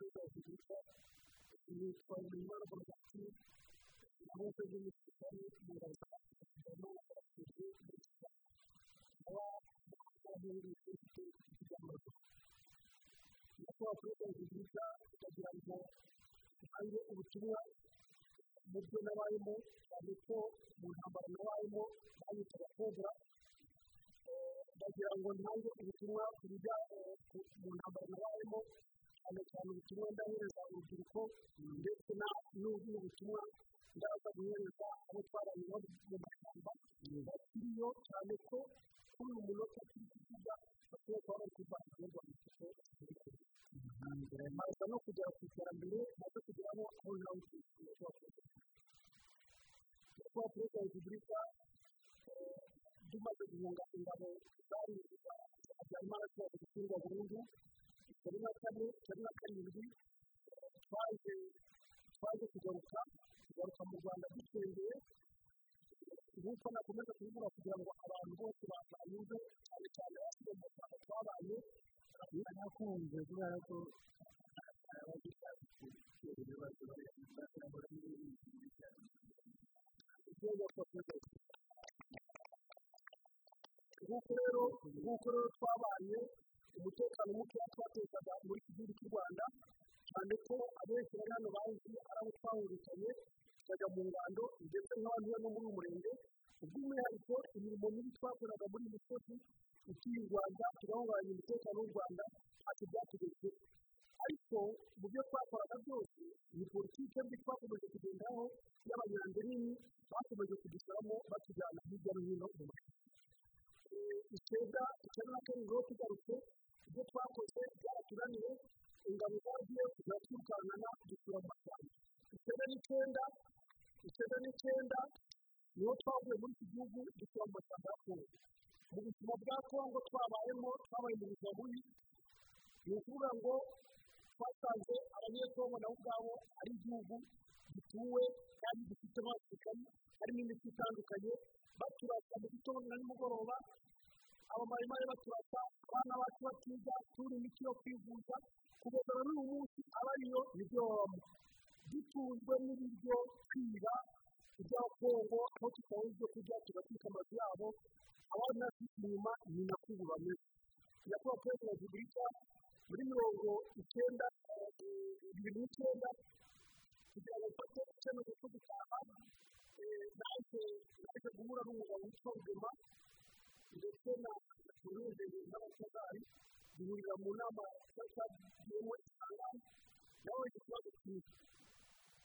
wa repubulika yitwa Bimenyimana Bonaventure naho se by'umusirikare mu ngabo za kagame abaturage b'iki aba baherereye ifite ikigambo nyakubahwa perezida wa repubulika kugira ngo utange ubutumwa mu byo nabayemo cyane ko mu ntambara nabayemo banyitaga kobra ndagira ngo ntange ubutumwa ku bijyanye mu ntambara nabayemo cyane cyane ubutumwa ndahereza urubyiruko ndetse n'ubutumwa ndaza guhereza abo twaranye nabo mu mashyamba bakiriyo cyane ko kuri uyu munota turi kuvuga bakwiye kuba bari igihugu mu isoko baza no kugera ku iterambere baza kugeraho aho nawe twifuza kuba kuba perezida wa repubulika tumaze guhunga ingabo zari habyarimana tumaze gutsindwa burundu turi na kane turi na karindwi twaje twaje kugaruka kugaruka mu rwanda dusengeye nk'uko nakomeza kubivuga kugira ngo abantu bose batanyuze cyane cyane abasigaye mu rwanda twabaye nakunze kubera ko abagishaka ibibazo urwego rwa perezida nk'uko rero nk'uko rero twabaye umutekano mukeya twatezaga muri iki gihugu cy'u rwanda cyane ko abenshi bari hano bazi ari abo twahurikanye tukajya mu ngando ndetse n'abandi bari no muri uyu murenge. By'umwihariko imirimo mibi twakoraga muri iyi misozi ituye u rwanda tugahungabanya umutekano w'u rwanda ntacyo byatugezeho ariko mu byo twakoraga byose ni politiki mbi twakomeje kugenderaho y'abanyanja nini bakomeje kudushyiramo batujyana hirya no hino mu mashuri icyenda icyenda na karindwi ho tugarutse ni ukuvuga ngo twasanze abanyekongo nabo ubwabo ari igihugu gituwe kandi gifite abasirikari harimo imiti itandukanye. Baturasa mu gitondo na nimugoroba abamarimaye baturasa abana bacu bakiga turi imiti yo kwivuza kugeza na n'uyu munsi aba ariyo ni byo babamo dutunzwe n'ibiryo kwiba iby'abakongo aho tutabona ibyo kurya tugatwika amazu yabo. Abandi natwe inyuma ni nako bameze nyakubahwa perezida wa repubulika muri mirongo icyenda bibiri n'icyenda kugira ngo mfate icyemezo cyo gutaha naje naje guhura n'umugabo witwa rugema ndetse na turuze n'abatagari duhurira mu nama twagiyemo isangano nawe ikibazo cyiza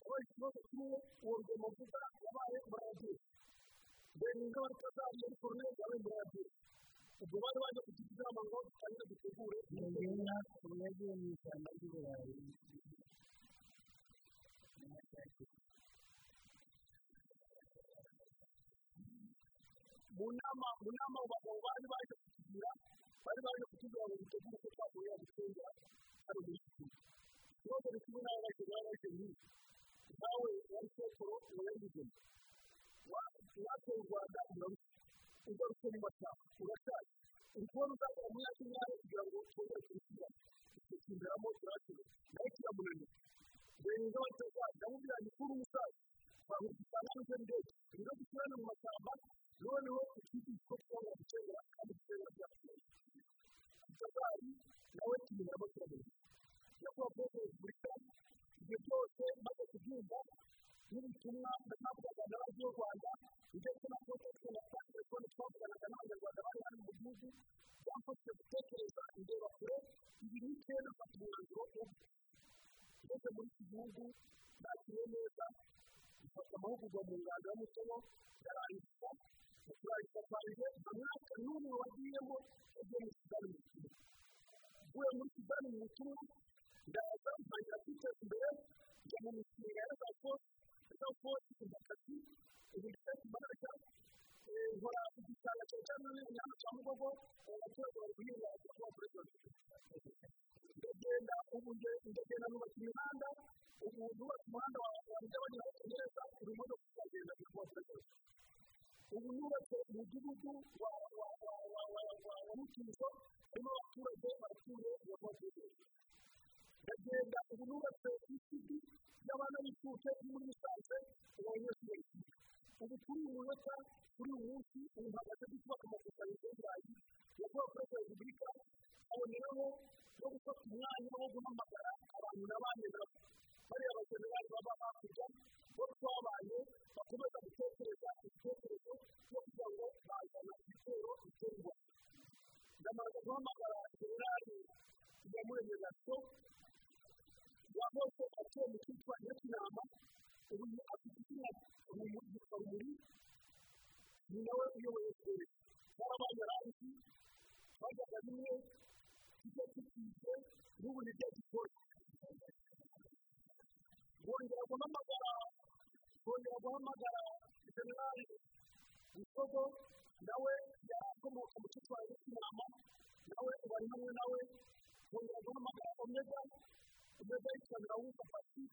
yabaye ikibazo kimwe uwo rugema avuga yabaye murabyeyi mbere n'inka batagari yari koroneri yabaye murabyeyi ubwo bari baje kugira inama ngo dutangire dutegure ingena ubu yagiye mu ishyamba ry'ibirayi mu nama mu nama abo bagabo bari baje kutugira bari baje kutubwira ngo dutegure uko twakorera muri iki gihugu ikibazo ni kimwe n'abo baje baba baje nk'ibi nawe wari sekoro uwo yari rugema wateye u rwanda urarushya ugarutse mu mashyamba urashaje uri kubona uzagera muri yaki nyayo kugira ngo twongere kubishyira tukimbiramo turakira nawe kiramunanira batagari ndamubwira ni kuri umusaza twahurira usanga n'ibyo ndege rero dusubirane mu mashyamba noneho ikindi ko twaba gutera kandi gutera byacu tutazari nawe tumenyeramo turabona nyakubahwa wa repubulika ibyo byose maze kubyumva n'ubutumwa navugaga n'abandi b'u rwanda ndetse na za telefone twavuganaga n'abanyarwanda bari hano mu gihugu byamfashije gutekereza indeba kure ibi ni kera mfata umwanzuro wo ngeze muri iki gihugu nakiriye neza mfata amahugurwa mu nganda y'umutobo yarangiza kurangiza kwanjye nta mwaka n'umwe wagiyemo yagiye muri sudani mu butumwa uvuye muri sudani mu butumwa ndaza ntangira kwiteza imbere njya mu mishinga ya za fosi kumva akazi ubu ndetse mbaraga nkora igishanga cya cyane n'imyanya cya mugogo abaturage bari guhinga kuba perezida ndagenda ubu ndagenda nubaka imihanda ubu nubatse umuhanda wa mugabane wa kongereza buri modoka ikagenda kuba perezida ubu nubatse umudugudu wa mutuzo harimo abaturage baratuye iyo modoka ndagenda ubu nubatse isiti y'abana b'incuke iri muri musanze abanyeshuri bakiga ubu kuri uyu munota kuri uyu munsi ubu mpagaze ndi kubaka amakusanyirizo y'ibirayi yakorewe perezida wa repubulika aboneraho no gufata umwanya wo guhamagara abantu nabanye nabo bariya guhamagara jenerali bisogo nawe yari akomoka mu cyitwa nyakinama nawe bari hamwe nawe bongera guhamagara omega omega yitwa birawuka pasi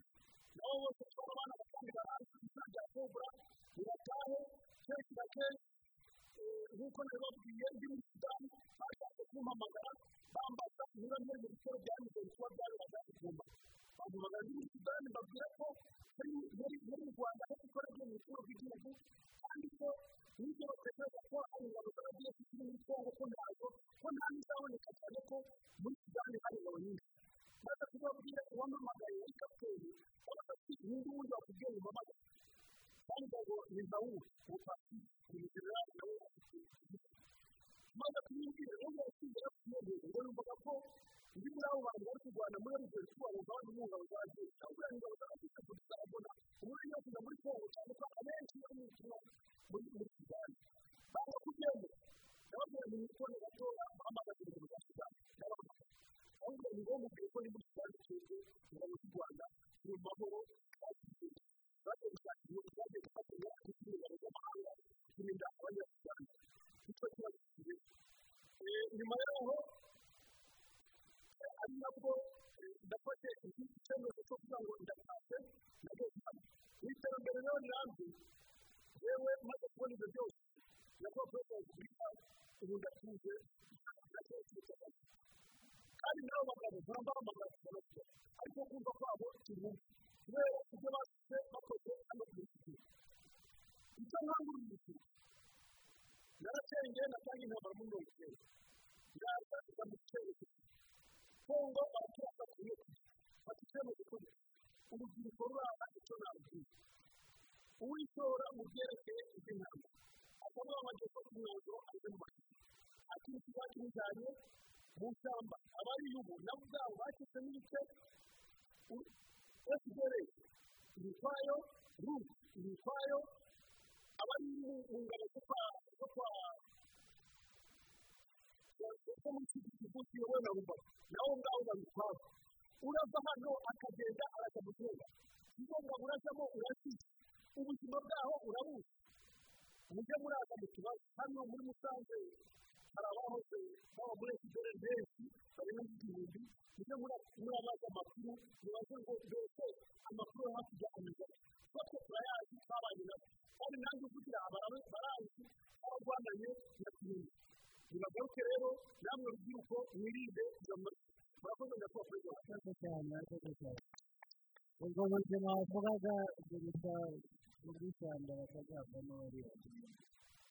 nabo bose twaba abana bakandi barangi izina rya kobra biratahe kenshi na kenshi nk'uko nabibabwiye ndi muri maze kumubwira rero yasize yakuyobora ngo yumvaga ko muri abo bantu bari kurwana muri kuba abandi mu ngabo za leta ahubwo ingabo za leta tuzabona uburyo yo kujya muri kongo cyane ko abenshi bari mu butumwa muri muri sudani banga kugenda nababwira ngo mwitone gatoya bahamagaza ibintu bya sudani ahubwo ni ngombwa ko ni muri sudani twebwe ingabo z'u rwanda turi mu mahoro twakiriye bagiye ndafashe ikindi cyemezo cyo kugira ngo ndatahe nageze hano iterambere rero rirambye yewe maze kubona ibyo byose nabwo wa repubulika ubu ndatuje ndatekereza kandi nabo bagabo bambara amagati barasura ariko kumva kwabo kirumva kubera ibyo basize bakoze hano iki gihe icyo nkangurira iki narateye natangiye intambara muri mirongo icyenda ndaza njya mu cyerekezo kongo baratubafatiye fata icyemezo kuri urubyiruko ruraba icyo nababwira uwitora mu byerekeye iby'intambara akaba yamaze gufata umwanzuro ajya mu mashuri ati ikibazo kimujyanye mu ishyamba abari ubu nabo ubwabo bashyize n'ibice fdr ibikwayo ru ibikwayo abari mu ngabo zo kwa zo kwa zo muri iki gihugu kiyobowe na rubavu nabo ngabo babikwaho urava hano akagenda arajya mu gihugu ngombwa urajyamo urashyitse ubuzima bwaho urabuzi mujye muraza mu kibazo hano muri musanze hari abahoze baba muri fdr benshi barenga n'igihumbi mujye murabaza amakuru mubaze ngo mbese amakuru yo hakurya ameze. Twese turayazi twabanye nabo. Kandi nanjye uvugira barazi bararwananye na kinini nibagaruke rero namwe rubyiruko mwirinde iyo murakoze nyakubahwa perezida wa murakoze cyane murakoze cyane ubwo buzima wavugaga buruta ubwishyamba bakazavamo bariya